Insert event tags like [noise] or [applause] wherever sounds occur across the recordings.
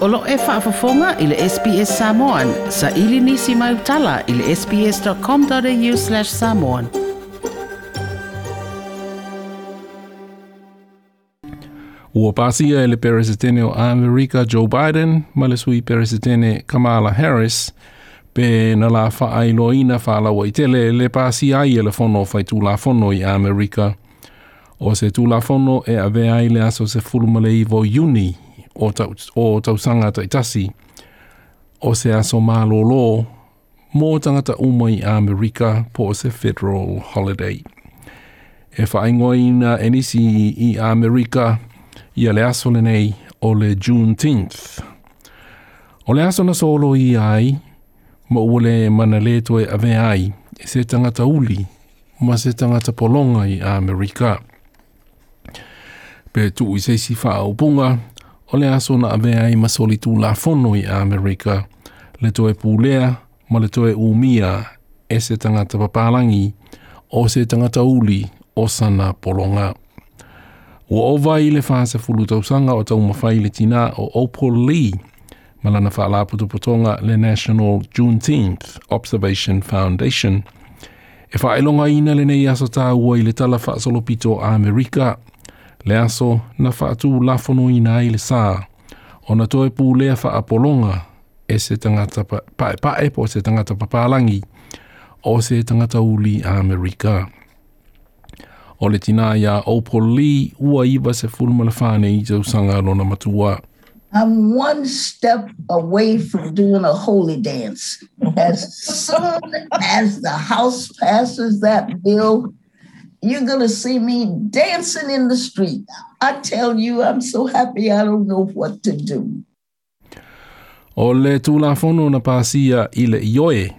Olo e whaafafonga i le SPS Samoan. Sa ili nisi mai utala i le sps.com.au slash samoan. Ua pasia e le peresetene o Amerika Joe Biden ma le sui peresetene Kamala Harris pe na la whaailoina whaalawa i tele le pasia ai e le fono whaitu la fono i Amerika. O se tu la fono e ave ai le aso se fulumale i vo uni o, tau, o tausanga taitasi o se aso mālolo mō tangata uma i Amerika po se federal holiday. E whaingoina enisi i Amerika ia le aso le nei o le Juneteenth. O le aso na solo i ai, ma ua le mana le toe ave ai, e se tangata uli, ma se tangata polonga i Amerika. Pe tu i se si wha upunga, o le aso na avea i masoli la fono i Amerika, le toe pūlea ma le toe umia e se tangata papalangi, o se tangata uli o sana polonga. Ua o vai le whaasa fulu tausanga o tau mawhai le tina o Opal Lee, malana wha puto potonga le National Juneteenth Observation Foundation. E whaelonga ina le nei aso tā ua i le tala wha solopito a Amerika, le aso na whaatu lafono ina i le sā, o na toe pū lea wha apolonga e se tangata pae pae po se tangata papalangi o se tangata uli a Amerika. O le tina ia Opal Lee ua iwa se fulma whane i tau sanga lona matua. I'm one step away from doing a holy dance. As soon as the House passes that bill, you're going to see me dancing in the street. I tell you, I'm so happy I don't know what to do. O le tūlafono na pāsia i le ioe,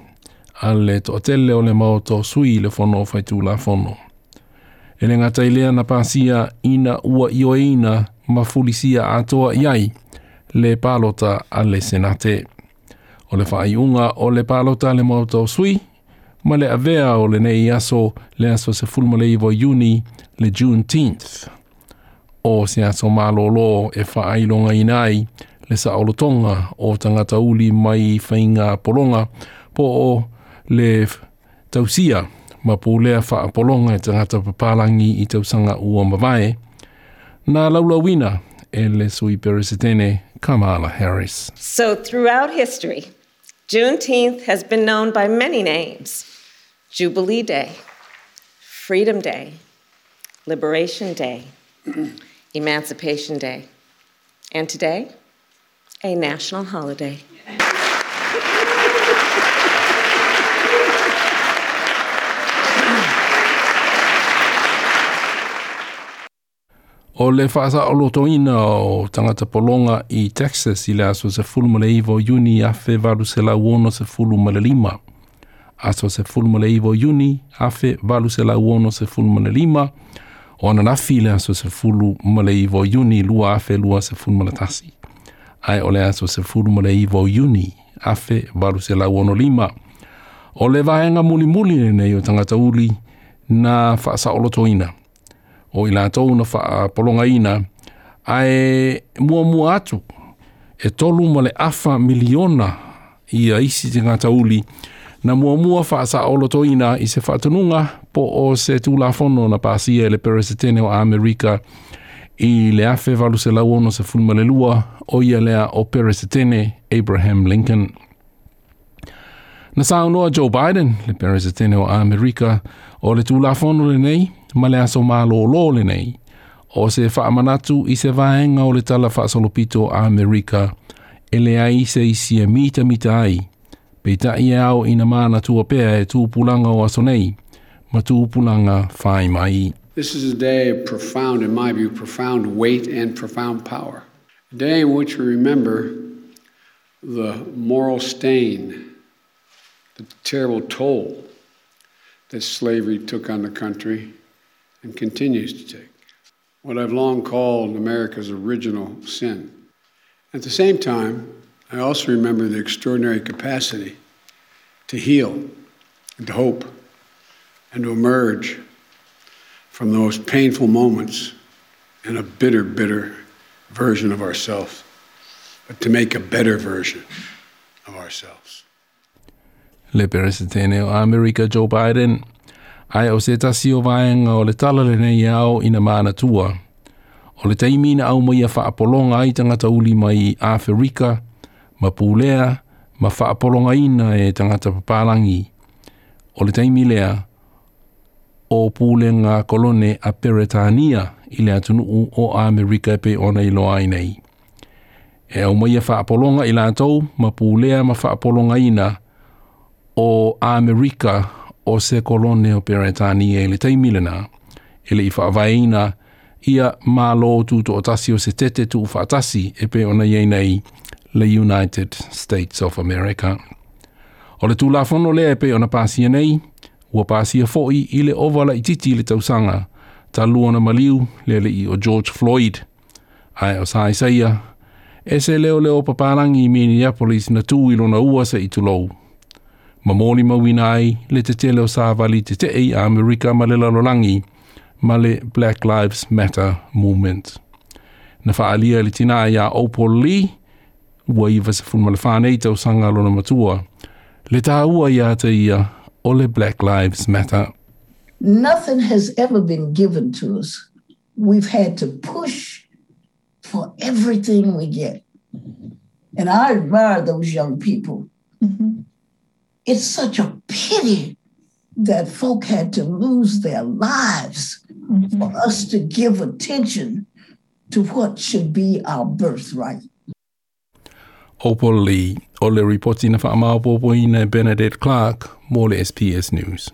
a le toʻatele o le maoto sui le fono fai tūlafono. E le ngata ilea na pāsia ina ua ioeina ma fulisia atoa iai le pālota a le senate. O le whaaiunga o le pālota le maoto sui, ma le avea o le nei aso le aso se fulma le iwa Juni le Juneteenth. O se aso malolo e whaailonga inai le sa olotonga o tangata uli mai whainga polonga po o le tausia ma pūlea wha polonga e tangata papalangi i tausanga ua mawae. Nā laulawina e le sui peresetene Kamala Harris. So throughout history, Juneteenth has been known by many names. Jubilee Day, Freedom Day, Liberation Day, [clears throat] Emancipation Day, and today, a national holiday. O le whaasa o lotoina o tangata polonga i Texas i le aso se fulu male iwo Juni a fe valu se la uono se fulu male lima. aso se fulumale ivo iuni afe valu se lau ono se fulumale lima o ananafi le aso se fulumale ivo iuni lua afe lua se fulumale tasi. Ae o le aso se fulumale ivo yuni afe valu se lau ono lima. O le vaega mulimuli lenei o tagata uli na faasaʻolotoina o i latou na faapologaina ae muamua atu e tolu ma le afa miliona ia isi tagata uli na mua mua sa olo to ina i se whaatununga po o se tulafono na pāsia le peresetene o Amerika i le afe valu se se fulma le lua o ia lea o peresetene Abraham Lincoln. Na sa noa Joe Biden, le peresetene o Amerika, o le tūlafono le nei, ma le aso mālōlō le nei, o se faamanatu i se vaenga o le tala whaasolopito a Amerika, e ai se isi e mita mita ai, ina pea e o aso nei, ma mai. This is a day of profound, in my view, profound weight and profound power. A day in which we remember the moral stain, the terrible toll that slavery took on the country and continues to take. What I've long called America's original sin. At the same time, I also remember the extraordinary capacity to heal and to hope and to emerge from those painful moments in a bitter, bitter version of ourselves. but to make a better version of ourselves. Le Peresetene Amerika Joe Biden, ai o se tasi o vaenga o le tala le nei au ina mana tua. O le taimina au mai a whaapolonga ai tangata uli mai Afrika, ma pūlea, ma whaapolonga ina e tangata papalangi. O le taimi lea, o pūle ngā kolone a Peretania i le atunuu o Amerika pe ona i loa ai nei. E au mai a whaapolonga i lātou, ma pūlea ma whaapolonga ina o Amerika o se kolone o Peretania i le taimilena, i le i whaavaina ia mālo lō tūto o tasi o se tete tū whaatasi e pe ona i nei le United States of America. O le tulafono le lea pe ona pāsia nei, ua pāsia fōi i le ovala i titi le tausanga, ta luona maliu le le i o George Floyd. Ai o sai saia, e se leo leo paparangi i Minneapolis na tū i lona ua sa i tulou. Ma mōli mawina ai le te tele o sāvali te te ei a Amerika ma le lalolangi ma le Black Lives Matter movement. Na whaalia le tina ia Opal Lee, ua i vasa fun ma le whānei tau sanga lona matua, le tā ua ia te ia o le Black Lives Matter. Nothing has ever been given to us. We've had to push for everything we get. And I admire those young people. Mm-hmm. It's such a pity that folk had to lose their lives mm-hmm. for us to give attention to what should be our birthright. Opal Lee, o le reporti na whaamaupopo i Benedict Clark, mō le SPS News.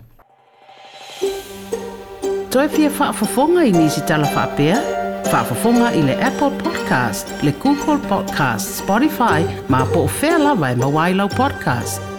Toi fia whaafafonga i nisi tala whaapea? Whaafafonga i le Apple Podcast, le Google Podcast, Spotify, ma po o whea lawa e mawailau podcast.